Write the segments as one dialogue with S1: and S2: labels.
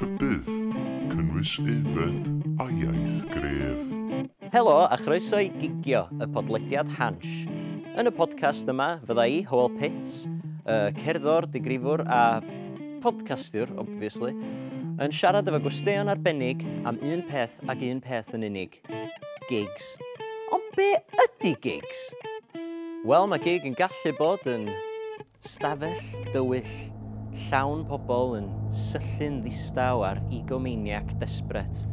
S1: rhybydd, cynnwys aeddfed a iaith gref.
S2: Helo a chroeso i gigio y podlediad Hans. Yn y podcast yma fydda i, Howell Pitts, y cerddor, digrifwr a podcastiwr, obviously, yn siarad efo gwesteion arbennig am un peth ac un peth yn unig. Gigs. Ond be ydy gigs? Wel, mae gig yn gallu bod yn stafell, dywyll, llawn pobl yn syllun ddistaw ar egomaniac desbret.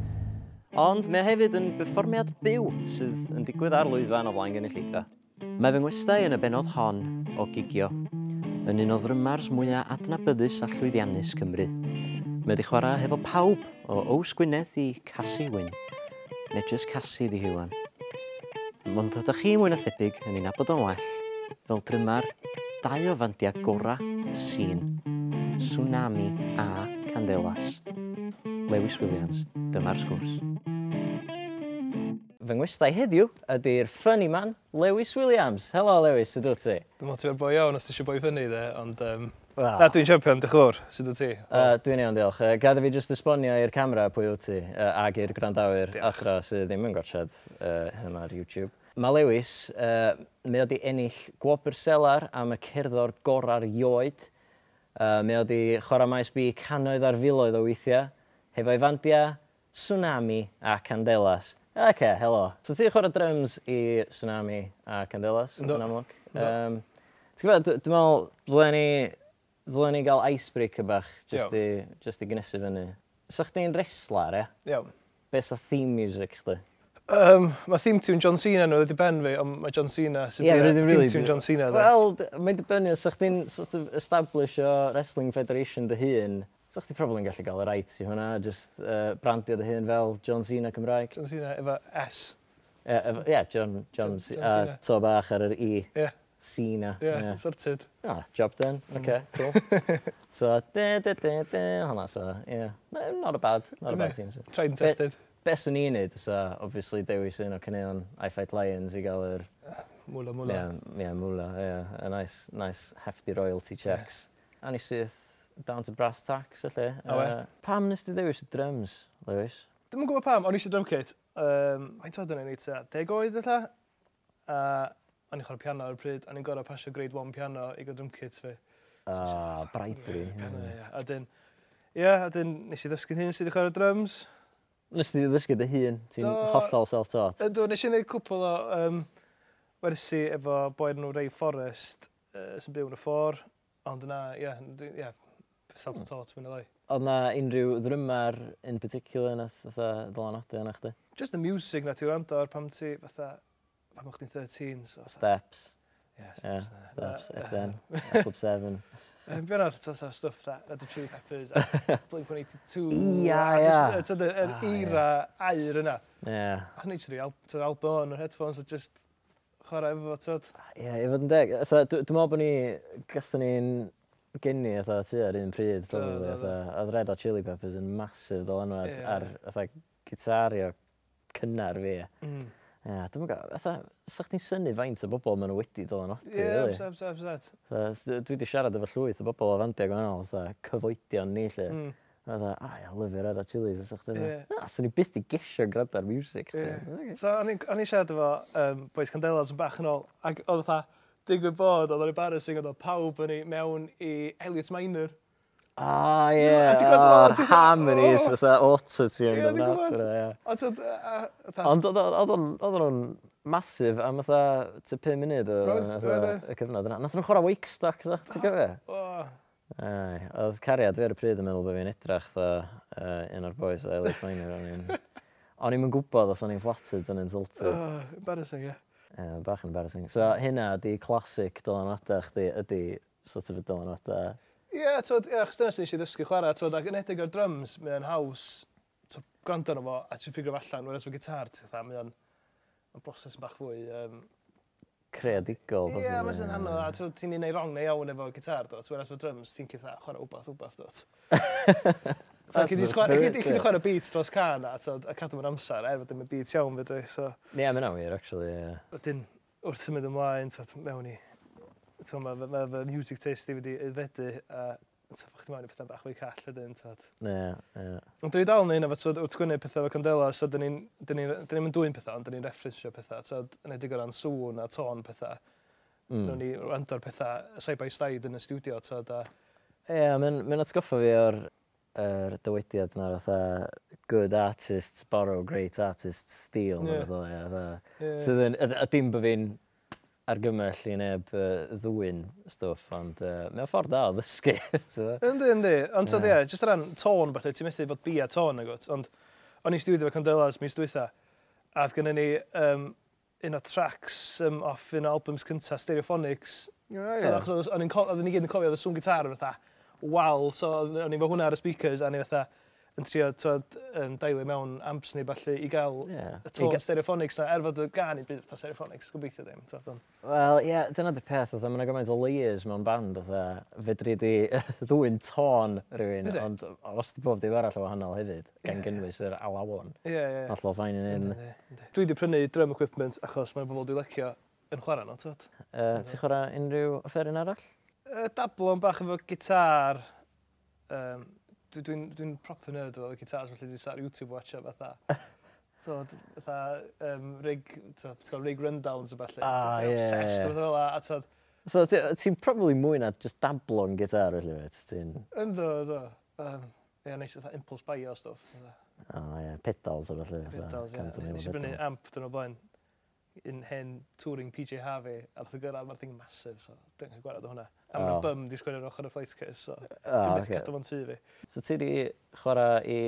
S2: Ond mae hefyd yn berfformiad byw sydd yn digwydd ar lwyfan o flaen gynulleidfa. Mae fy ngwestau yn y benod hon o gigio, yn un o ddrymars mwyaf adnabyddus a llwyddiannus Cymru. Mae wedi chwarae hefo pawb o Ows Gwynedd i Cassie Wyn, neu jyst Cassie di Hwan. Ond ydych chi mwy na thebyg yn ei nabod o'n well, fel drymar dau o fandiau gorau y sîn. Tsunami a Candelas. Lewis Williams, dyma'r sgwrs. Fy ngwestai heddiw ydy'r funny man Lewis Williams. Helo Lewis, sut ti?
S3: Dwi'n meddwl ti'n boi iawn os ti eisiau boi fyny dde, ond... Um,
S2: well.
S3: Na, dwi'n siampio dych dychwr, sut wyt ti?
S2: Uh, dwi'n iawn, diolch. Uh, Gada fi jyst esbonio i'r camera pwy wyt ti, uh, ag i'r
S3: gwrandawyr
S2: adra sydd ddim yn gorsiad uh, hyn ar YouTube. Mae Lewis, uh, mae wedi ennill gwobr selar am y cerddor gorau'r ioed Uh, mae o wedi chwarae maes bu canoedd ar filoedd o weithiau, hefo'i fandia, tsunami a candelas. Ok, helo. So ti'n chwarae drums i tsunami a candelas yn amlwg? Um, ti'n gwybod, dwi'n meddwl, ddylen ni, ddylen ni gael icebreaker bach just i, just i gynesu fyny. So chdi'n wrestler, e?
S3: Iawn.
S2: Be sa theme music chdi?
S3: Um, mae theme tune John Cena nhw wedi ben fi, ond mae John Cena sy'n yeah,
S2: really,
S3: theme really tune John Cena.
S2: Wel, mae'n dibynnu, os ydych chi'n sort of establish o Wrestling Federation dy hun, os ydych chi probably yn gallu gael y right i hwnna, just uh, brandio dy hun fel John Cena Cymraeg.
S3: John Cena efo S.
S2: Ie, yeah, yeah, John, John,
S3: John, John
S2: a
S3: uh,
S2: to bach ar yr e. I.
S3: Yeah.
S2: Cena.
S3: Yeah,
S2: yeah.
S3: sorted.
S2: Ah, job done. Mm, okay, cool. so, de, de, de, de, hwnna, so, yeah. No, not a bad, not a bad theme.
S3: Tried and tested.
S2: Bit, Be swn i'n neud, so, obviously, dewis un o caneuon I Fight Lions i gael yr...
S3: Ah, mwla, mwla.
S2: Ie, yeah, yeah, mwla, ie. Yeah. A nice, nice hefty royalty checks. Yeah. A ni syth down to brass tacks, felly.
S3: Oh, we.
S2: pam nes ti ddewis y drums, Lewis?
S3: Dwi'n gwybod pam, o'n i eisiau drum kit. Um, Mae'n tod yn ei wneud ta, deg oed eitha. A o'n i'n chwarae piano ar y pryd, o'n i'n gorau pasio grade 1 piano i gael drum kit fi.
S2: Ah, bribery.
S3: Piano,
S2: ie.
S3: A dyn, ie, a dyn nes i ddysgu'n hyn sydd i chwarae drums
S2: nes ti ddysgu dy hun, ti'n hollol self-taught?
S3: Ydw, nes i wneud cwpl o um, wersi efo boi nhw Ray Forrest, uh, sy'n byw yn y ffor, ond yna, ie, yeah, yeah, self-taught fy'n ddau.
S2: Oedd na unrhyw ddrymar in particular nath fatha dylanwadu yna chdi?
S3: Just the music na ti'n rando ar pam ti fatha, pam o'ch ti'n 13. So,
S2: Steps.
S3: Yeah, steps yeah,
S2: there.
S3: Steps,
S2: XN,
S3: uh,
S2: Club 7.
S3: Yn byw ar to, to stuff da, that the Chili Peppers, Blink-182, yeah,
S2: ia.
S3: just, uh, the, yr
S2: ah,
S3: era air yna.
S2: Yeah.
S3: A hynny trwy album, album o'n yr headphones, a just chwarae efo fo, tyd.
S2: Ah, Ie, i fod yn deg. Dwi'n meddwl bod ni, gathen ni'n gynnu atho tu ar un pryd, probably, atho. Oedd Red Hot Chili Peppers yn masif ddylanwad
S3: yeah.
S2: ar, atho, gitario cynnar fi.
S3: Mm.
S2: Ie, dwi'n meddwl, fatha, sa chdi'n synnu faint o bobl maen nhw wedi dod yn odi,
S3: Ie,
S2: really?
S3: amser, amser, amser.
S2: Fatha, s- Dwi wedi siarad efo llwyth o bobl o fandia gwahanol, fatha, cyfoedion ni, lle.
S3: Mm.
S2: Fatha, a ia, lyfio ar y chilis, os chdi.
S3: Ie.
S2: Na, swn i byth i gesio grada'r music, chdi. Ie.
S3: So, o'n i o'n i'n siarad efo um, Boys Candelas yn bach yn ôl, ac oedd fatha, digwydd bod, oedd o'n embarrassing, oedd o pawb yn ei mewn i Elliot Minor.
S2: Ah, ie.
S3: Yeah.
S2: Harmonies fatha auto
S3: ti
S2: yn dod
S3: yeah.
S2: Ond oedd nhw'n masif am fatha ty 5 munud y cyfnod yna. Nath nhw'n chwarae Wakestock, dda, ti'n gofio? Ai, Oedd cariad fi ar y pryd yn meddwl bod fi'n edrach, dda, un o'r boys a Elliot Miner. O'n i'n gwybod os o'n i'n flattered yn insulted.
S3: Oh, embarrassing, ie.
S2: Yeah. bach yn embarrassing. So hynna di classic dylanwadau chdi ydi sort of y dylanwadau
S3: Ie, twyd, ie, achos dyna sydd eisiau ddysgu chwarae, twyd, ac yn edrych ar drums, mae o'n haws, twyd, gwrando arno fo, a ti'n ffigur allan, wrth fy gitar, ti'n dda, mae o'n broses yn bach fwy, um,
S2: creadigol.
S3: Ie, yeah, mae'n hanno, a ti'n ti'n ei wrong neu iawn efo gitar, dot, whereas fo drums, ti'n cyfnod, chwarae wbath, wbath, dot.
S2: That's the spirit. Ti'n
S3: chwarae beats dros can a, a cadw mewn amser, er fod ddim yn beats iawn fydri, so...
S2: Ie, yeah, mae'n awyr, actually, ie. Yeah.
S3: Wedyn, wrth ymwneud ymlaen, mewn i so, mae ma, ma music taste i wedi aeddfedu a so, fach mewn i pethau bach fwy call ydyn, tad.
S2: Ie, ie.
S3: Ond dwi dal yn un, efo, wrth gwneud pethau efo Candela, so dyn ni'n dwy'n pethau, ond dyn ni'n referensio pethau, tad, yn edrych o ran sŵn a tôn pethau. Mm. Nw'n ni rando'r pethau side by side yn y studio, tad, a...
S2: Ie, yeah, mae'n atgoffa fi o'r er dywediad yna, fatha, good artists borrow great artists steal,
S3: Ie.
S2: yeah. fatha, Ie. fatha.
S3: Ie.
S2: So, then, a, a dim bod fi'n argymell i neb uh, ddwyn stwff, ond uh, mae'n ffordd da o ddysgu.
S3: yndi, yndi. Ond so,
S2: yeah.
S3: ie, jyst ran tôn, falle, ti'n methu fod bi a tôn, agos. Ond o'n i studio efo Condelas mis dwytha, a oedd gynnu ni um, un o tracks um, off un o albums cynta, Stereophonics. Oh, yeah. Achos so, o'n i'n gyd yn cofio, oedd y sŵn gitar yn fatha, wal, so o'n i'n fo hwnna ar y speakers, a ni fatha, yn trio twyd, um, daily mewn amps ni falle i gael
S2: yeah.
S3: y tôn
S2: ga...
S3: stereophonics na, er fod y gan i byd fatha stereophonics, gobeithio ddim.
S2: Wel, ie, yeah, dyna di peth, oedd yna gymaint o layers mewn band, oedd fedri di ddwy'n tôn rhywun, ond os di bob dim arall o wahanol hefyd, gan
S3: yeah.
S2: gynnwys yr alawon.
S3: Ie, ie, ie.
S2: Yeah. Allo fain yn un.
S3: Dwi wedi prynu drum equipment achos mae bobl dwi'n lecio yn chwarae nhw, tyd.
S2: Uh, Ti'n chwarae unrhyw offeryn arall?
S3: Uh, dablon bach efo gitar, um, dwi'n dwi, dwi proper nerd efo gitars, felly dwi'n start YouTube watch o fatha. So, fatha, um, rig, to, to, rig rundowns o falle.
S2: Ah, ie.
S3: Yeah,
S2: obsessed
S3: yeah. fel a to...
S2: So, ti'n probably mwy na just dablo'n gitar, felly fe? Ti'n...
S3: Ynddo, ynddo. Um, ie, yeah, neis, fatha impulse buy o stuff.
S2: O, oh, ah, ie, pedals o felly.
S3: Pedals, ie. Nes i brynu amp dyn o blaen un hen touring PJ Harvey, a fath o gyrraedd mae'r thing massive, so dwi'n gweld hwnna. A mae'n
S2: oh.
S3: bym di sgwini ar ochr y flight case, so
S2: oh,
S3: dwi'n beth
S2: okay.
S3: cadw fo'n tu fi.
S2: So ti di chwarae i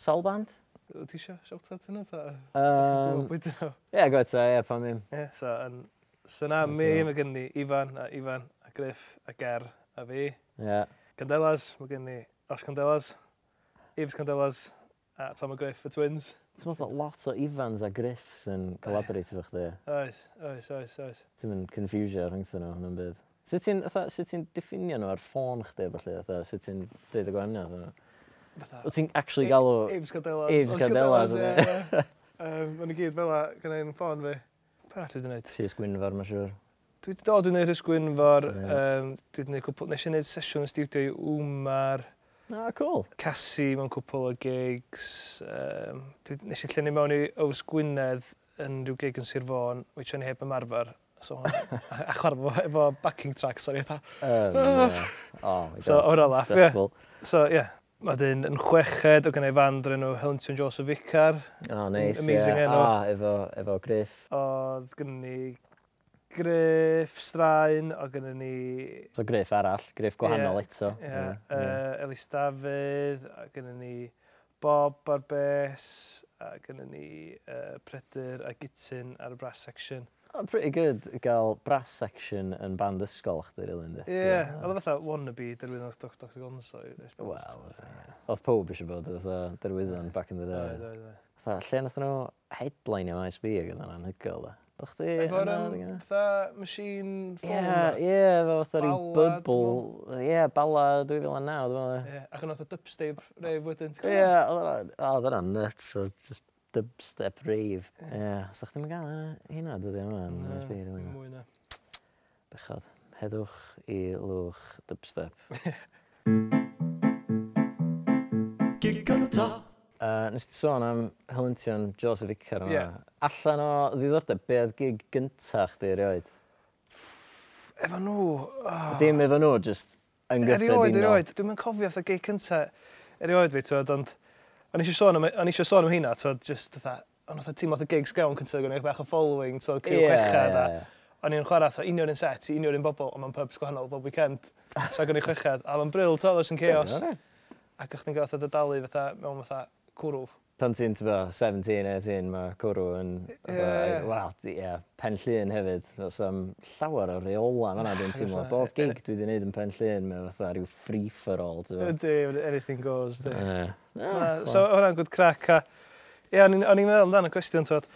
S2: sawl band?
S3: Ti eisiau shout out yna ta?
S2: Um, Ie, go ta, ie, pan ddim.
S3: Ie, so, yn, so na mi, mae gen ni Ifan, a Ifan, a Griff, a Ger, a fi.
S2: Ie. Yeah.
S3: Candelas, mae gen ni Os Candelas, Yves Candelas, a Tom a Griff, y twins.
S2: Ti'n meddwl lot o Ifans a Griffs yn collaborate efo chdi?
S3: Oes, oes, oes, oes.
S2: Ti'n mynd confusio rhwngthyn nhw, hwnnw'n bydd. Sut ti'n sut ti diffinio nhw ar ffôn chdi, falle, fatha, sut ti'n deud y gwahaniaeth? fatha... Wyt ti'n actually e-
S3: galw... Ames
S2: Cadelas.
S3: Ames
S2: Cadelas,
S3: ie. Mae'n i gyd fel la, gan ein ffôn fi. Pa dwi wedi gwneud?
S2: Rhys Gwynfar, mae'n siŵr.
S3: Dwi wedi dod i wneud Rhys
S2: Gwynfar.
S3: Um, dwi wedi gwneud cwpl... Nes i wneud sesiwn yn studio i Wmar.
S2: Ah, cool.
S3: Cassi mewn cwpl o gigs. Um, nes i llenni mewn i Ows Gwynedd yn rhyw gig yn Sir Fôn, which o'n i heb ymarfer. So, a a chwarae efo backing track, sorry, eitha.
S2: Um, oh,
S3: so, o'r olaf, ie. So, ie. Yeah. dyn yn chweched, o gynnau fan drwy nhw Helmtion Joseph Vicar.
S2: Oh, nice, ie.
S3: Yeah.
S2: Ah, efo, efo Griff.
S3: Oedd gynnau ni Griff, Straen, o gynnau ni...
S2: So Griff arall, Griff gwahanol
S3: yeah,
S2: eto.
S3: Ie,
S2: yeah. yeah.
S3: uh, Elis Dafydd, o gynnu ni Bob ar bes, a gynnu ni uh, Predyr a Gitsin ar y brass section.
S2: Oh, pretty good gael brass section yn band ysgol chdi, rili, ynddi?
S3: Ie, yeah. oedd yeah. fatha wannabe derwyddo'n Doc Doc Gonzo.
S2: Wel, oedd pob eisiau bod oedd derwyddo'n back in the day.
S3: Oedd, oedd, oedd.
S2: Fatha, lle nath nhw headline am ISB ag oedd yna'n hygol, da. O'ch chdi...
S3: Efo'r fatha machine phone.
S2: Ie, ie, efo fatha rhyw bubble. Ie, bala 2009, dwi'n meddwl.
S3: Ie, ac yn oedd y dubstep rei wedyn.
S2: Ie, oedd yna nuts. Just dubstep rave. Ie, yeah. so chdi'n gael hynna dyddi yma yn USB
S3: ddilyn
S2: nhw.
S3: Mwy na.
S2: Bechod, heddwch i lwch dubstep.
S1: Gig gynta.
S2: Uh, nes ti sôn am helyntion Joseph Icar yma.
S3: Yeah.
S2: Allan o ddiddordeb, be oedd gig gynta chdi erioed?
S3: Efo nhw... Oh.
S2: Dim efo nhw, just yn gyffredinol.
S3: Erioed, erioed. Dwi'n cofio oedd y gig cynta erioed fi, twyd, ond o'n eisiau sôn am, a nes sôn am hynna, twyd, just dda, ond oedd tîm oedd y gigs gawn cyntaf gwneud bach o following, twyd, criw
S2: yeah,
S3: chwechad a...
S2: Yeah.
S3: O'n i'n chwarae to union un set i union yn bobl, ond mae'n pubs gwahanol bob weekend. So o'n i'n chwechad, a mae'n bril to, yn chaos. Ac o'ch chi'n gael fatha dalu, fatha, mewn fatha cwrw
S2: pan ti'n tyfo 17, 18, mae cwrw yn
S3: yeah.
S2: wel, yeah, pen llun hefyd. Os am llawer o reola fanna dwi'n teimlo. Bob
S3: e-
S2: gig e- dwi wedi gwneud yn pen llun, mae fatha rhyw free-for-all.
S3: Ydy, anything goes. Di. Uh,
S2: yeah,
S3: so, hwnna'n good crack. Ie, yeah, o'n i'n meddwl amdano'n cwestiwn, twod.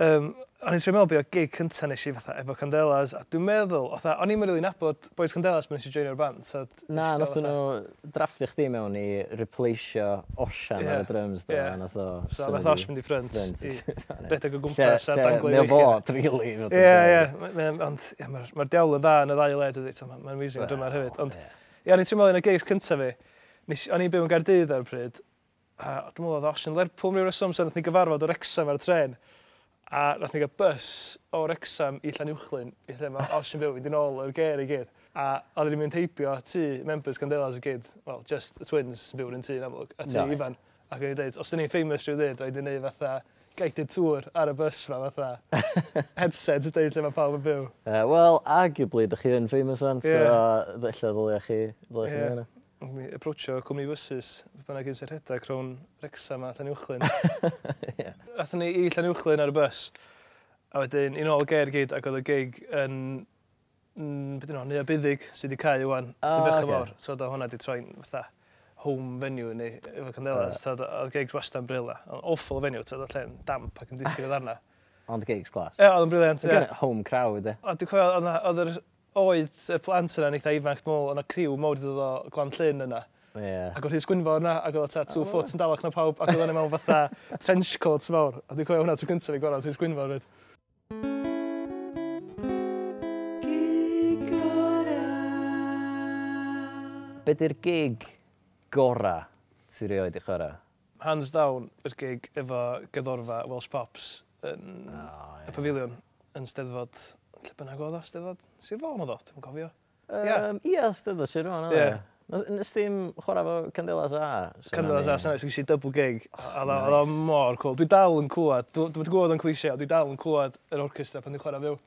S3: Um, O'n i'n trio meddwl beth o gig cynta nes i fatha efo Candelas, a dwi'n meddwl, fatha, o'n i'n meddwl rili nabod boys Candelas pan nes i joinio'r band. So
S2: Na, nath nhw drafftio chdi mewn i replaceio Osian
S3: yeah.
S2: ar y drums. Do, yeah. nath o,
S3: so nath Osh mynd i
S2: ffrind
S3: i redeg o gwmpas a
S2: danglu.
S3: Neu
S2: fod, drili.
S3: Ie, ie, ond mae'r diawl yn dda yn y ddau led ydy, mae'n amazing o drummer hefyd. Ond,
S2: ie,
S3: o'n i'n trio meddwl yn y gigs cynta fi, o'n i'n byw yn Gardydd ar y pryd, a dwi'n meddwl oedd Osian Lerpwl mewn reswm, so nath ni gyfarfod o'r exam ar y tren. A nath ni gael bus o Wrexham i Llanuwchlyn, i lle mae Ocean View, fynd yn ôl o'r ger i gyd. A oedden ni'n mynd heibio tu members Candelas i gyd, well, just the twins sy'n byw yn tŷ yn amlwg, a tu
S2: no.
S3: Ifan. Ac o'n i'n dweud, os dyn ni'n famous rhyw ddyd, rhaid i ni fatha guided tour ar y bus fa fatha. Headset ydy lle mae pawb yn byw.
S2: Uh, Wel, arguably, dych chi yn famous an, yeah.
S3: so
S2: ddella ddylai chi, ddylai yeah.
S3: chi
S2: yeah
S3: approachio cwmni fysys, bynnag un sy'n rhedeg rhwng Rexham a Llanuwchlyn.
S2: yeah.
S3: Athyn ni i Llanuwchlyn ar y bus, a wedyn un ôl ger gyd ac oedd y gig yn beth yno, neu y buddig sydd wedi cael ywan,
S2: oh,
S3: sy'n bech okay. mor. So da hwnna wedi troi'n fatha home venue ni, efo candelas. Uh. Oedd gigs wastad yn brila. Ond awful venue, oedd lle'n damp ac yn disgyn o ddarna.
S2: Ond gigs glas.
S3: Ie, oedd yn briliant.
S2: Home crowd, e.
S3: Oedd y oedd y plant yna yn eitha ifanc, dwi'n meddwl, yna criw mawr dod o glan llyn yna.
S2: Yeah.
S3: Ac oedd hys gwynfor yna, ac oedd ta two oh. foot yn dalach na pawb, ac oedd yna mewn fatha trench coats mawr. A dwi'n cofio hwnna tro gyntaf i gorau, hys gwynfor. Ryd.
S2: Be di'r gig gora sy'n rioed i chwarae?
S3: Hands down, yr gig efo gyddorfa Welsh Pops yn
S2: oh, yeah.
S3: y pavilion yn Steddfod lle bynnag oedd o, Steddfod? Sir Fôn oedd o, dwi'n cofio.
S2: Um, Ia, Steddfod Sir Fôn oedd o. Nes ddim chwarae fo Candelas A?
S3: Candelas A, sy'n eisiau double gig. Oh, oedd o- oedd o mor cool. Dwi dal yn clywed, dwi dwi wedi gwybod yn cliché, ond dwi dal yn clywed yr orchestra pan dwi'n chwarae fyw.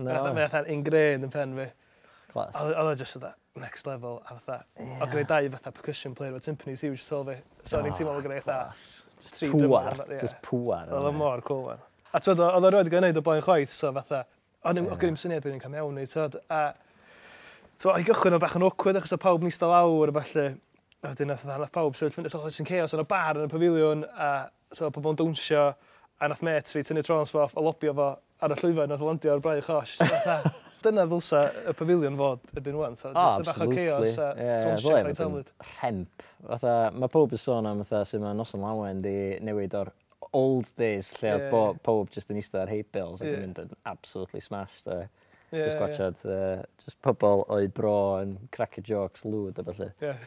S2: No,
S3: Mae fatha'n ingrained yn pen fi. A class. Oedd o just fatha next level a fatha. O greu dau fatha percussion player o timpanis huge tol fi. So o'n i'n oh, teimlo fel greu fatha.
S2: Class.
S3: Just
S2: Tri
S3: drummer, ie.
S2: just pŵar.
S3: Oedd o mor cool, man. A twyd, oedd o roed i gwneud o blaen chwaith, so fatha, O'n i'n ddim syniad bod ni'n cael mewn i, tyd. A, tyd, i gychwyn o bach yn awkward, achos o pawb nista lawr, a falle, a wedyn nath, nath pawb sefyll fynd, achos yn chaos yn y bar yn y pafiliwn, a so, pobl yn dawnsio, a nath met fi tynnu trons fo, a lobio fo ar y llwyfan, nath o landio ar brau chosh. Dyna ddylsa y pafiliwn fod erbyn wan. So,
S2: oh,
S3: bach o chaos a yeah,
S2: talent. Rhenp. Mae pob yn sôn am fatha sy'n mae Noson Lawen di newid o'r old days lle oedd
S3: yeah.
S2: bo, pob just yn eistedd ar hate bills ac
S3: yeah.
S2: yn mynd yn absolutely smashed. Uh,
S3: yeah,
S2: just gwachad, yeah. uh, just pobl oed bro yn crack jokes lwyd a felly.
S3: Yeah.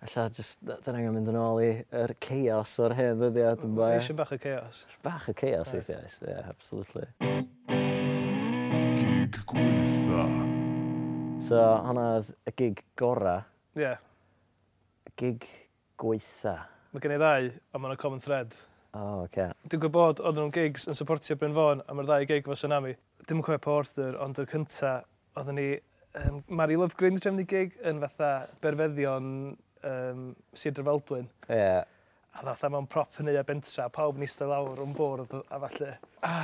S2: Alla, just, dyn angen mynd yn ôl i'r chaos o'r hen ddyddiad yn bai.
S3: Eisiau bach o chaos.
S2: Bach o chaos eithaf, yes. yeah, absolutely.
S1: Gig gweitha.
S2: So, hwnna oedd y gig gora.
S3: Ie.
S2: Yeah. Gig gweitha.
S3: Mae gen i ddau, a mae'n common thread.
S2: Oh, oce. Okay.
S3: Dwi'n gwybod oedd nhw'n gigs yn supportio Bryn Fôn, a mae'r ddau gig fo Tsunami. Dim yn cofio pa order, ond yr cynta, oedden ni um, Mary Lovegreen yn trefnu gig yn fatha berfeddion um, Sir Drefeldwyn.
S2: Ie. Yeah.
S3: A fatha mewn prop yn ei a bentra, pawb yn eistedd lawr o'n bwrdd a falle. A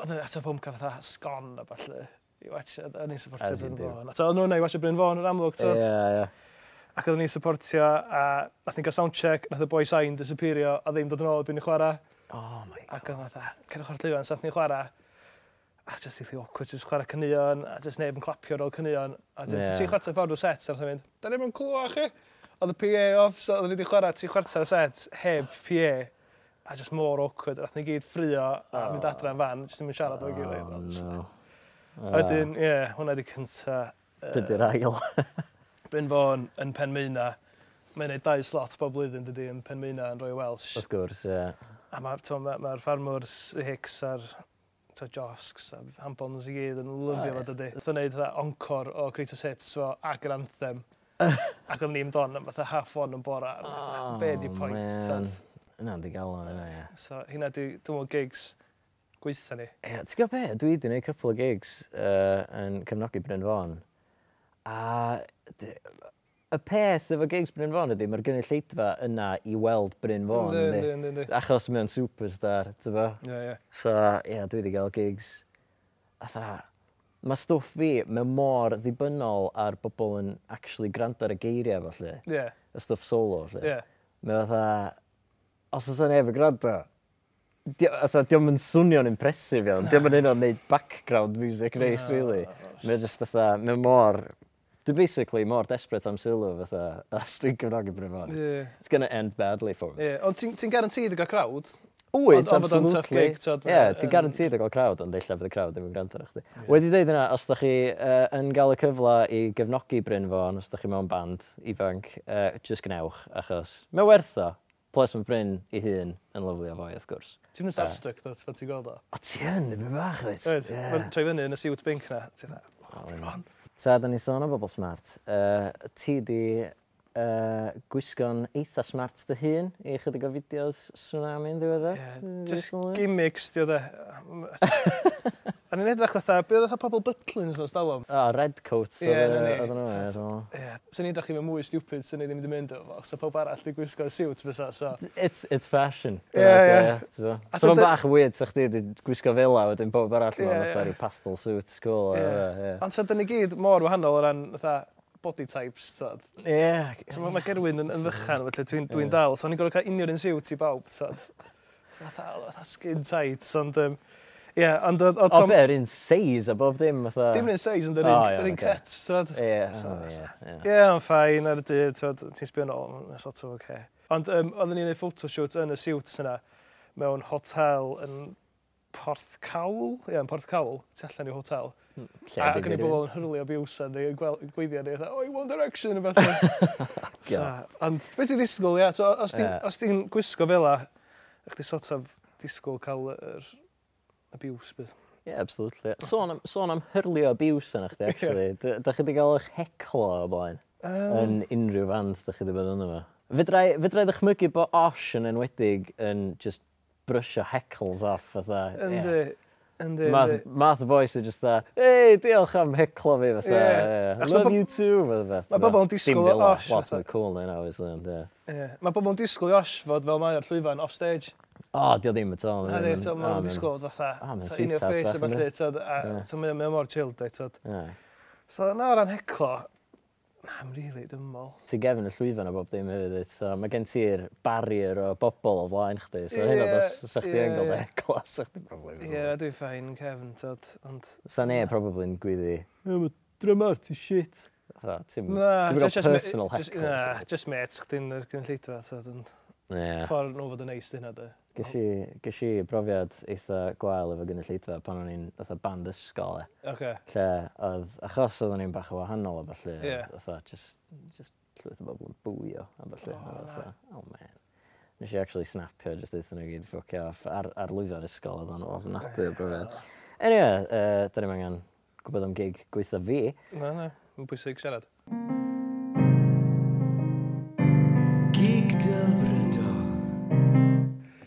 S3: oedden ni ato pwmca fatha sgon a falle i watch, a ni'n supportio Bryn Fôn. A ta, oedd nhw'n ei watch Bryn Fôn yn amlwg,
S2: Ie, ie
S3: ac oedden ni'n supportio, a nath ni'n cael soundcheck, nath y boi sain disappeario, a ddim dod yn ôl, dwi'n i chwarae.
S2: Oh my god.
S3: Ac oedden ni'n cerwch o'r llywans, sath ni'n chwarae, a just i thi awkward, just chwarae cynnion, a just neb yn clapio ar ôl cynnion. A
S2: dyn,
S3: yeah. ti chwarter ffordd o set, a mynd, da neb yn clwa chi? Oedd y PA off, so oedden ni wedi chwarae ti chwarter set, heb PA. A just mor awkward, nath ni gyd ffrio, a oh. mynd adra yn fan, just ddim yn siarad o'i gilydd.
S2: Oh, no.
S3: A wedyn, ie, hwnna di cynta.
S2: Dydy'r ail.
S3: Bryn Fawn yn Penmyna. Mae'n gwneud dau slot bob blwyddyn dydy yn Penmyna yn Roy Welsh.
S2: Wrth gwrs, ie. Yeah.
S3: A mae'r ma, ma ffarmwr Hicks a'r to Josks a Hampons i gyd yn lyfio fo dydy. Wnaeth o wneud oncor o Greatest Hits fo ag yr anthem. ac o'n ni'n don am fatha half one yn bora.
S2: Oh,
S3: Be di pwynt?
S2: Yna di gael o'n yna, ie.
S3: So, hynna di, dwi'n meddwl gigs gweitha ni.
S2: Ie, yeah, ti'n gwybod be? Dwi wedi gwneud cwpl o gigs uh, yn cefnogi Bryn Fawn. A y peth efo gigs Bryn Fawn ydy, mae'r gynulleidfa yna i weld Bryn Fôn.
S3: Ynddi, ynddi, ynddi.
S2: Achos mae'n superstar, ti'n fo?
S3: Ie, ie.
S2: So, ie, yeah, dwi wedi cael gigs. Atha, mae stwff fi, mae mor ddibynnol ar bobl yn actually gwrando ar y geiriau fo, lle.
S3: Ie. Yeah.
S2: Y stwff solo, lle.
S3: Ie. Yeah.
S2: Mae fatha, os oes yna efo gwrando, Atha, diolch yn swnio'n impresif iawn. Diolch yn un o'n neud background music race, really. Mae just atha, mae mor Dwi basically mor desperate am sylw fatha, a dwi'n cyfnogi bryd o'n.
S3: Yeah.
S2: It's gonna end badly for me.
S3: Yeah. Ond ti'n ti garantid i gael crowd?
S2: Wyt, absolutely. Ie,
S3: yeah,
S2: ti'n garantid y gael crowd, ond eilla bydd y crowd ddim yn gwrando ar chdi. Wedi dweud yna, os da chi uh, yn gael y cyfle i gefnogi Bryn Fôn, os da chi mewn band ifanc, uh, just gnewch, achos mae werth o. Plus mae Bryn i hun yn lyflu o foi, wrth gwrs.
S3: Ti'n mynd starstruck, dod, fan ti'n gweld o?
S2: O, ti yn, ddim yn bach,
S3: dweud. Troi fyny yn y siwt bink na, ti'n dda,
S2: Tra, da ni sôn o bobl smart. Uh, ti di uh, gwisgo'n eitha smart dy hun i chydig o fideos tsunami'n yn ddiweddar?
S3: Yeah, just gimmicks, di o de. A ni'n edrych fatha, be oedd fatha pobl butlins o'r stalwm?
S2: O, ah, red coats
S3: Ie,
S2: oedd
S3: na ni.
S2: oedd nhw, ie, dwi'n meddwl.
S3: Ie. Sa'n ni'n edrych i fy mwy stupid sy'n ni ddim wedi mynd efo, so pob arall di gwisgo siwt fysa, so.
S2: It's, it's fashion.
S3: Ie, ie.
S2: So
S3: A
S2: so ma'n
S3: dy-
S2: bach yn weird, sa chdi wedi gwisgo a wedyn bob arall
S3: Ie,
S2: mewn
S3: ie.
S2: fatha rhyw pastel suit school.
S3: Ie.
S2: ie.
S3: Ond sa dyn ni gyd mor wahanol o ran fatha body types, tad.
S2: Ie.
S3: So mae ma Gerwyn yn, yn fychan, felly dwi'n dwi dal. So ni'n i'n gorfod cael unio'r un siwt i bawb, so. Fatha, fatha skin tight, ond... Um, Ie, yeah, ond oedd... O,
S2: be, yr un seis a bob dim, fatha...
S3: Dim un seis, ond yr un cut, tyd.
S2: Ie, ie. Ie,
S3: ond ffain ar y dydd, tyd, ti'n sbio nôl, mae'n sort of okay. Ond um, oedden ni'n ei photoshoot yn y siwts yna, mewn hotel yn Porth Cawl, ie, yn Porth Cawl, tu allan hmm, i hotel.
S2: Lle
S3: ac yn
S2: ei
S3: bobl yn hyrlio biwsa neu yn gweithio ni, oi, One Direction yn
S2: fath.
S3: Ond beth ti'n ddisgwyl, ie, so, os ti'n gwisgo fel a, ych chdi sort of disgwyl cael yr abuse bydd.
S2: Ie, yeah, absolutely. Sôn am, sôn am hyrlio abuse yna chdi, actually. yeah. Da chi wedi cael eich heclo o blaen um... yn unrhyw fand da chi wedi bod yna fo. Fydrai, fydrai ddechmygu bod Osh yn enwedig yn just brysio heckles off, fatha.
S3: Yndi, yndi.
S2: Math y boys yn just dda, hey, diolch am heclo fi, fatha. Yeah.
S3: yeah.
S2: Love you too, fatha.
S3: Mae bobl yn disgwyl o Osh.
S2: Lot mwy cool na yna, obviously.
S3: Mae bobl yn disgwyl i Osh fod fel mae ar llwyfan off stage.
S2: O, di o ddim at all.
S3: Na di, so mae'n disgwyl fatha. Un
S2: o'r
S3: ffeis yma
S2: lle,
S3: so mae'n mor chill, da,
S2: tod.
S3: So na o ran heclo, na, mae'n rili dymol.
S2: Ti gefn y llwyfan o bob dim hefyd, so mae gen ti'r barrier o bobl o flaen chdi, so hyn o dos, sa'ch di yn gweld heclo, sa'ch di problem.
S3: Ie, dwi'n ffain, cefn, tod, ond...
S2: Sa ne, probably yn gwyddi, Ie, mae drymar, ti shit. Ti'n gael personal heckles.
S3: Na, just mates chdi'n gynulleidfa, tod, ond...
S2: Ie.
S3: Ffordd nhw fod yn neis dyn hynna,
S2: Ges i, ges i brofiad eitha gwael efo gynulleidfa pan o'n i'n fatha band ysgol e.
S3: Okay.
S2: Lle, oedd, achos oedden ni'n bach o wahanol a falle,
S3: Ie.
S2: fatha, just, just llwyth o bobl yn bwio a falle.
S3: Oh,
S2: a fatha, oh man. Nes i actually snapio, just eithon nhw gyd ffocio off ar, ar lwyfan ysgol oedd o'n ofnadwy o brofiad. Anyway, uh, da ni'n angen gwybod am gig gweitha fi.
S3: Na, na, mae'n bwysig siarad.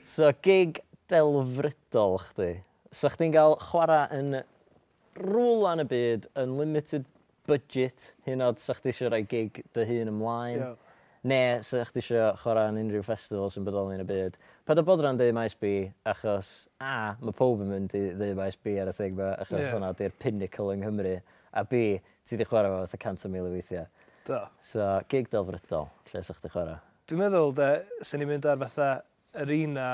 S2: So, gig delfrydol chdi. So, chdi'n cael chwarae yn rŵl yn y byd, yn limited budget, hyn oed sa chdi eisiau rhoi gig dy hun ymlaen.
S3: Yeah.
S2: Ne, sa chdi eisiau chwarae yn unrhyw festival sy'n bodoli yn y byd. Pa dy bod rhan deud maes B, achos A, mae pob yn mynd i ddeud maes B ar y thing ma, achos
S3: yeah.
S2: hwnna di'r pinnacle yng Nghymru. A B, ti di chwarae fo fatha cant o mil o weithiau.
S3: Do.
S2: So, gig delfrydol, lle sa'ch chdi chwarae?
S3: Dwi'n meddwl, de, sy'n ni'n mynd ar fatha yr un na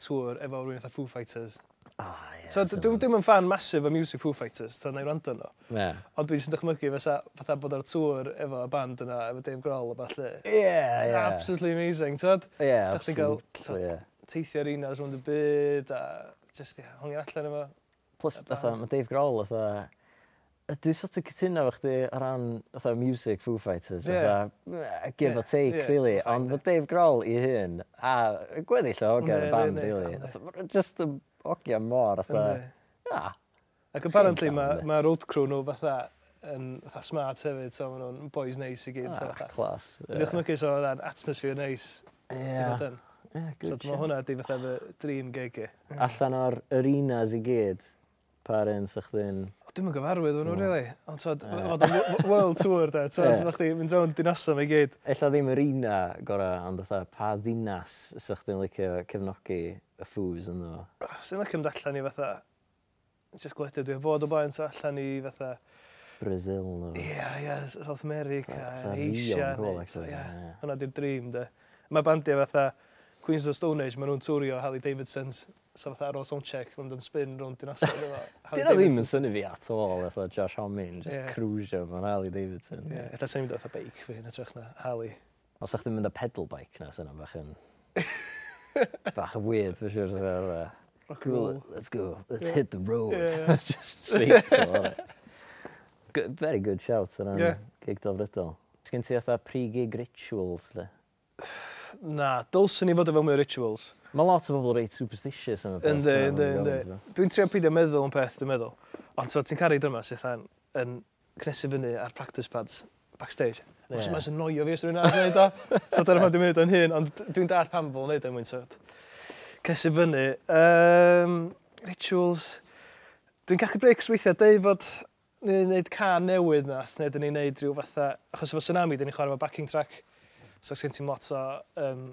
S3: tŵr efo rhywun eitha Foo Fighters.
S2: Oh, yeah,
S3: so, dwi'n ddim yn fan masif o music Foo Fighters, ta'n ei rando nhw.
S2: Yeah.
S3: Ond dwi'n sy'n dychmygu fatha, fatha bod ar tŵr efo y band yna, efo Dave Grohl a falle.
S2: Yeah, yeah.
S3: Absolutely amazing, tyd?
S2: Yeah,
S3: Sa ti'n cael
S2: yeah.
S3: teithio arenas rhwng y byd a just yeah, hongi allan efo.
S2: Plus, fatha, mae Dave Grohl, fatha, dwi'n sort of cytuno efo chdi o ran fatha music Foo Fighters
S3: yeah.
S2: fatha give
S3: yeah.
S2: or take
S3: yeah.
S2: really
S3: yeah.
S2: ond mae Dave Grohl i hyn, a gweddill o
S3: ogian
S2: y band really fatha, just y ogian mor fatha na
S3: ac apparently
S2: mae'r
S3: ma road crew nhw fatha yn fatha smart hefyd so maen nhw'n boys neis i gyd
S2: ah,
S3: so,
S2: clas yeah.
S3: dwi'n chmygu so oedd atmosphere neis
S2: Ie.
S3: yeah. Yeah,
S2: good
S3: so, mae hwnna di fatha fy dream gig i.
S2: Allan o'r arenas i gyd, parents a chdi'n
S3: Dwi'n mynd gyfarwydd o'n nhw, really. Ond so, fod yn world tour, da. So, yeah. chdi mynd rownd dinasau me'i gyd.
S2: Ella ddim yr un a gorau, ond fatha, pa ddinas sy'ch chdi'n licio cefnogi y ffws yn ddo?
S3: Sy'n licio mynd allan i fatha, just gwledydd, dwi'n fod o blaen, so allan i fatha,
S2: Brazil.
S3: Ie, yeah, ie, yeah, South America, Asia. Hwna di'r dream, da. Mae bandiau fatha Queens of Stone Age, maen nhw'n twrio Harley Davidson's. So fatha ar ôl soundcheck, fynd am spin rownd dyn asod efo. Dyn
S2: o ddim yn syni fi at all, eitha Josh Homin, just
S3: yeah.
S2: cruisio mewn Harley Davidson.
S3: Ie, yeah, eitha sy'n mynd o beic fi yn ytrach na Harley.
S2: Os ydych chi'n mynd â pedal bike na, sy'n bach yn... bach yn weird, fy siwr.
S3: Rock and roll.
S2: Let's go, let's
S3: yeah.
S2: hit the road.
S3: Yeah.
S2: just sequel, good, Very good shout yna,
S3: yeah.
S2: gig dofrydol. Sgyn ti fatha pre-gig rituals, le?
S3: Na, dylsyn ni fod efo mwy rituals.
S2: Mae lot o bobl reit superstitious yn y peth.
S3: Yndi, yndi, yndi. Dwi'n trio peidio meddwl yn peth, dwi'n meddwl. Ond so, ti'n caru dyma sydd yn, yn cnesu fyny ar practice pads backstage. Yeah. Os mae'n noio fi os dwi'n arall wneud o. So dyna pan dwi'n mynd o'n hyn, ond dwi'n dall pam fel wneud o'n mwyn wynt. Cnesu fyny. Um, rituals. Dwi'n gallu breaks weithiau dweud fod ni'n gwneud can newydd nath, neu dyn ni'n gwneud rhyw fatha... Achos efo tsunami, dyn ni'n chwarae efo backing track. So, sy'n ti'n lot o um,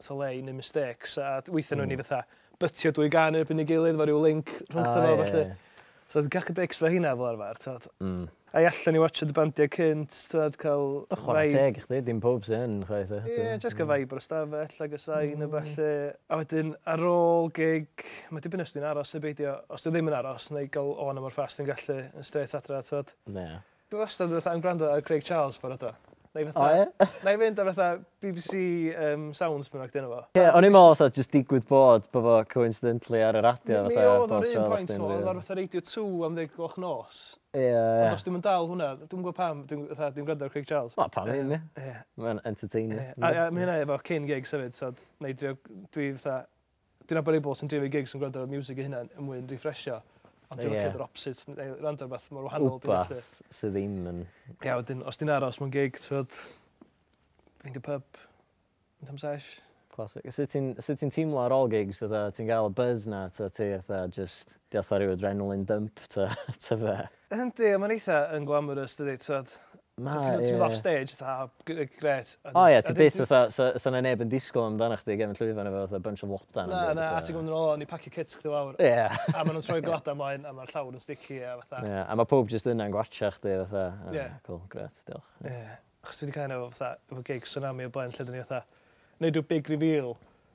S3: fatha le neu mistakes, a weithio nhw'n mm. i fatha bytio dwy gan yn erbyn i gilydd, fo rhyw link rhwng
S2: ah, efo,
S3: felly.
S2: Yeah.
S3: So dwi'n gallu breaks fe hynna fel arfer, tad.
S2: Mm.
S3: A i allan i watcha dy bandiau cynt, tad, cael...
S2: O, chwarae teg i chdi, dim pob sy'n chwaith e.
S3: Ie,
S2: yeah,
S3: just cael hmm. vibe o'r stafell, ag y sain, mm. a hmm. falle. A wedyn, ar ôl gig, mae dibyn os dwi'n aros y beidio, os dwi ddim yn aros, neu gael o'n na mor ffast yn gallu yn straight adra, tad.
S2: Ne.
S3: Dwi'n wastad yn gwrando ar Craig Charles, ffordd o Neu fatha,
S2: o, e?
S3: na i fynd ar fatha BBC um, Sounds mynd ac dyn nhw fo.
S2: Ie, o'n i'n meddwl fatha just digwydd bod, bod fo coincidentally ar y radio.
S3: Mi oedd o'r un pwynt o, oedd ar fatha Radio 2 am ddeg gloch nos.
S2: Ie.
S3: Yeah.
S2: Ond
S3: os dwi'n dal hwnna, dwi'n gwybod pam, dwi'n dwi gwrando ar Craig Charles.
S2: Ma, pam un, ie. Mae'n entertaining.
S3: A mae hynna efo cyn gigs hefyd, so neu dwi fatha, dwi'n abod i bobl sy'n dreifio gigs yn gwrando ar music i hynna yn mwyn refreshio. Ond dwi'n yeah. opposite, neu rand o'r beth, mor wahanol.
S2: Wbath sydd ddim yn...
S3: Ia, wedyn, os dwi'n aros mewn gig, twyd, fynd y pub, mynd am sesh.
S2: Classic. Sut ti'n ti teimlo ar ôl gigs, ydw ti'n gael y buzz na, ta ti, ydw just, di atho rhyw adrenaline dump, ta, ta fe?
S3: Yndi, mae'n eitha yn glamorous, dydy, twyd.
S2: Ma, ie.
S3: Ti'n off stage, tha, gret.
S2: O ie, ti beth fatha, sa'n yna neb yn disgwyl amdano chdi gefn llwyfan efo fatha bunch o lodan.
S3: Na, na, a ti'n gwybod yn ôl, ni pacio kits chdi lawr.
S2: Ie.
S3: A maen nhw'n troi glada mlaen, a mae'r llawr yn sticky a fatha.
S2: Ie, a mae pob jyst yna'n gwatcha chdi fatha.
S3: Ie.
S2: Cool, gret, diolch.
S3: Ie. Achos dwi wedi cael efo fatha, efo gig tsunami o blaen, lle dyn ni fatha, neud rhyw big reveal,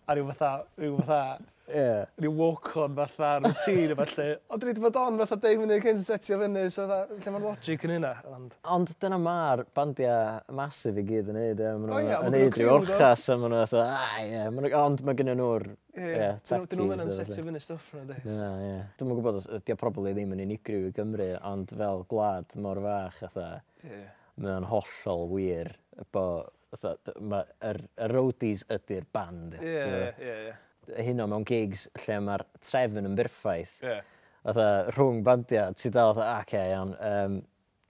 S3: a rhyw fatha, rhyw fatha,
S2: Yeah.
S3: Ni walk-on fatha routine a falle. Ond dwi wedi bod on fatha 10 munud cyn setio fyny, so fatha, lle mae'r logic yn hynna. Ond,
S2: ond dyna mae'r bandiau masif i gyd yn neud. Eh? Maen nhw'n
S3: oh,
S2: yeah,
S3: neud
S2: rhyw orchas, a maen nhw'n fatha, ah, yeah. ond mae gen nhw'r
S3: yeah,
S2: tactics.
S3: Dyn nhw'n yn setio fyny stwff rhywun, dweud.
S2: Na, ie. Dwi'n mwyn gwybod, ydy o probably ddim yn unigryw i Gymru, ond fel gwlad mor fach, fatha,
S3: yeah.
S2: mae o'n hollol wir bod yr er, roadies ydy'r band.
S3: Ie, ie, ie
S2: hyn o mewn gigs lle mae'r trefn yn berffaith.
S3: Yeah.
S2: Otha, rhwng bandiau, ti dal, otha, ac ah, okay, iawn, um,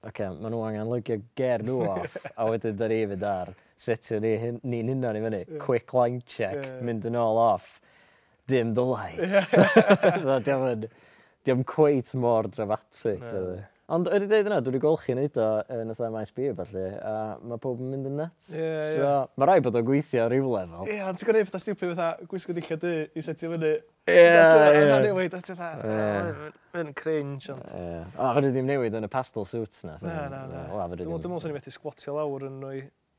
S2: okay, maen nhw angen lygio ger nhw off, a wedyn da ni fynd ar setio ni, ni'n ni hunan i fyny, yeah. quick line check,
S3: yeah.
S2: mynd yn ôl off, dim the lights. Yeah. Diolch yn diolch yn cweit mor dramatic. Yeah. Ond wedi dweud yna, dwi wedi golchi chi wneud o yn y maes bi falle, a mae pob yn mynd yn nuts.
S3: Ie, Yeah,
S2: so, yeah. Mae rai bod o'n gweithio ar ryw lefel.
S3: Ie, yeah, ond ti'n gwneud pethau stupid fatha gwisgo dillio dy i setio fyny.
S2: Ie, ie.
S3: Mae'n cringe. Ond...
S2: Ie. O, fyddi ddim newid yn y pastel suits na.
S3: Na, na, na. Dwi'n meddwl sy'n methu squatio lawr yn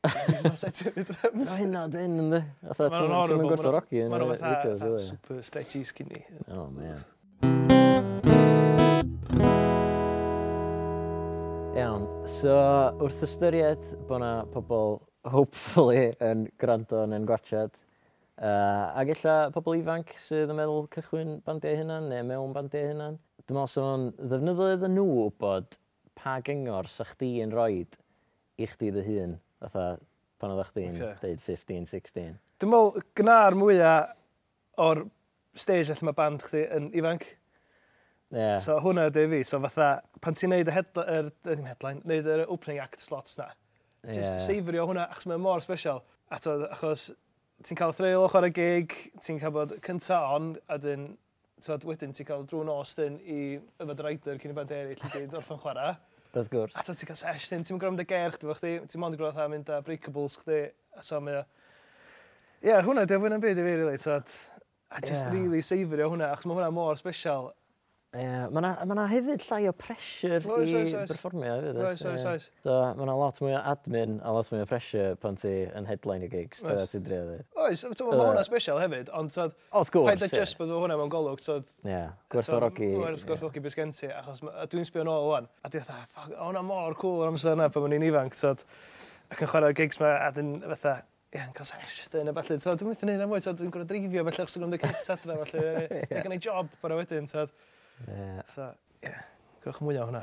S3: nhw setio fi drems.
S2: Mae hynna dyn, ynddi. Fatha, ti'n mynd gwerthorogi yn y fideos.
S3: Mae'n
S2: fatha
S3: super stretchy skinny.
S2: O, man. Iawn, so wrth ystyried bod yna pobl, hopefully, yn gwrando yn yn gwachad, uh, ac illa pobl ifanc sydd yn meddwl cychwyn bandiau hunan neu mewn bandiau hunan, dwi'n meddwl sef o'n ddefnyddio iddyn nhw bod pa gyngor sa chdi yn roed i chdi dy hun, fatha pan oedd chdi'n
S3: okay.
S2: deud 15, 16.
S3: Dwi'n meddwl, gna'r mwyaf o'r stage lle mae band chdi yn ifanc,
S2: Yeah.
S3: So hwnna ydy fi. So fatha, pan ti'n neud y headline, er, er, headline, neud yr opening act slots na, yeah.
S2: just
S3: seifrio hwnna, achos mae'n mor special. A to, achos ti'n cael threil ochr y gig, ti'n cael bod cynta on, a dyn, tywed, wedyn ti'n cael drwy'n os dyn i yfed rider cyn i band eraill i gyd orffan chwarae.
S2: Wrth gwrs.
S3: A to ti'n cael sesh dyn, ti'n gwrando gerch, dwi'n chdi, ti'n mond gwrando am mynd a breakables chdi, a so mae o. Ie, yeah, hwnna, dwi'n fwyna'n byd i fi, really, tywed. A just
S2: yeah.
S3: really seifrio hwnna, achos mae hwnna mor special.
S2: Ie, mae yna ma hefyd llai o pressure
S3: oes,
S2: i
S3: oes, oes.
S2: performio hefyd.
S3: Oes, oes, oes.
S2: So, mae yna lot mwy o admin a lot mwy o pressure pan ti yn headline i gigs. Dyna ti'n drio dweud.
S3: Oes, mae hwnna special hefyd, ond
S2: tad... Wrth gwrs,
S3: Paid a just bod hwnna mewn golwg, tad...
S2: Ie, gwerthfawrogi.
S3: Gwerthfawrogi beth gen ti, achos dwi'n sbio nôl o'n. A dwi'n dweud, ffog, hwnna mor cool yr amser yna pan o'n i'n ifanc, tad... Ac yn chwarae'r gigs ma, a dwi'n fatha, ie, yn cael sesh dyn a falle. So, dwi'n mynd i'n ei wneud am fwy, so dwi'n gwrdd dreifio, felly os dwi'n gwrdd y cats adra, felly. Ac yn ei job, bara wedyn. So,
S2: Yeah.
S3: So, yeah, gwrwch mwy o hwnna.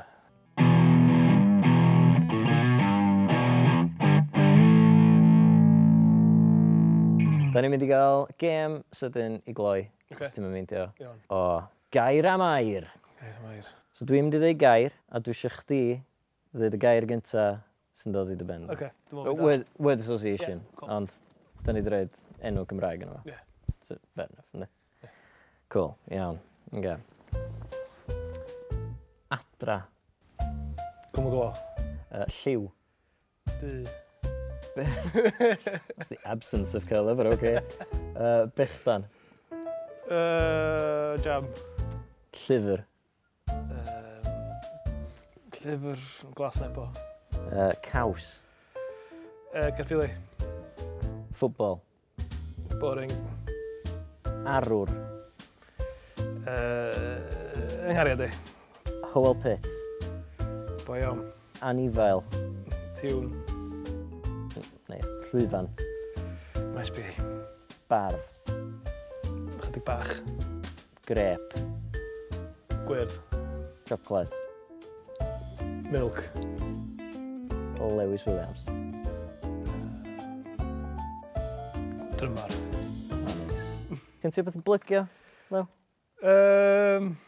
S2: Da ni'n mynd i gael gêm sydyn i gloi.
S3: Okay.
S2: Os ti'n mynd
S3: o.
S2: O, gair am air.
S3: Gair am air.
S2: So dwi'n mynd i ddeud gair, a dwi eisiau chdi ddeud y gair gynta sy'n dod i dy ben.
S3: Okay.
S2: Word, word association,
S3: yeah, cool.
S2: ond da ni dweud enw Cymraeg yno.
S3: Yeah.
S2: So, fair enough, ne? Yeah. Cool, iawn. Okay. Adra.
S3: Cwm o glo.
S2: Uh, lliw.
S3: Du.
S2: That's the absence of colour, but okay. Uh, bechdan.
S3: Uh, jam.
S2: Llyfr.
S3: Um, llyfr glas nebo.
S2: Uh, caws.
S3: Uh, Gaffili.
S2: Ffwbol.
S3: Boring.
S2: Arwr
S3: uh, yng Nghariad.
S2: Howell Pitt.
S3: Boi iawn.
S2: Anifail.
S3: Tiwn.
S2: Neu, llwyfan.
S3: Maes bi.
S2: Barf.
S3: Chydig bach.
S2: Grep.
S3: Gwyrdd.
S2: Chocolate.
S3: Milk.
S2: Lewis Williams.
S3: Drymar.
S2: Nice. Gen ti beth blygio, Lew?
S3: Um,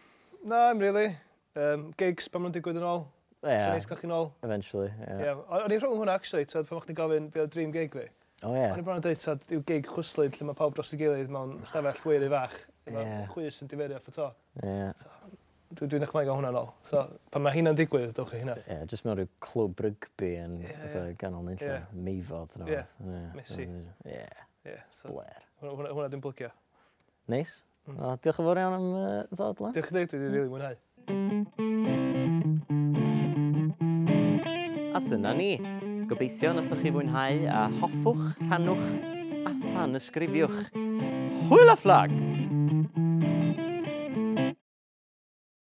S3: na, im really. Um, gigs, pan ma'n digwydd yn ôl.
S2: Ie.
S3: Sa'n neis gael chi'n ôl.
S2: Eventually,
S3: ie.
S2: Yeah.
S3: o'n i rhwng hwnna, actually, tyd, pan o'ch chi'n gofyn be o dream gig fi.
S2: O ie.
S3: O'n i bron yn dweud, tyd, yw gig chwyslyd lle mae pawb dros y gilydd mewn stafell wiri fach.
S2: Ie.
S3: Chwys yn diferio off y to.
S2: Ie.
S3: Dwi'n dwi ddechrau gael hwnna'n ôl. So, pan mae hynna'n digwydd, dewch chi hynna.
S2: Ie, yeah, jyst mewn rhyw clwb rygbi yn yeah, ganol nid
S3: lle. Yeah.
S2: Meifod.
S3: Ie,
S2: yeah.
S3: Messi.
S2: Ie,
S3: yeah. yeah. so,
S2: Blair.
S3: Hwnna dwi'n blygio.
S2: Neis. Nice.
S3: Mm.
S2: O, diolch yn fawr iawn am uh, ddod lan.
S3: Diolch yn dweud, dwi wedi rili mwynhau.
S2: A dyna ni. Gobeithio nasoch chi fwynhau a hoffwch, rhannwch a san ysgrifiwch. Hwyl a fflag!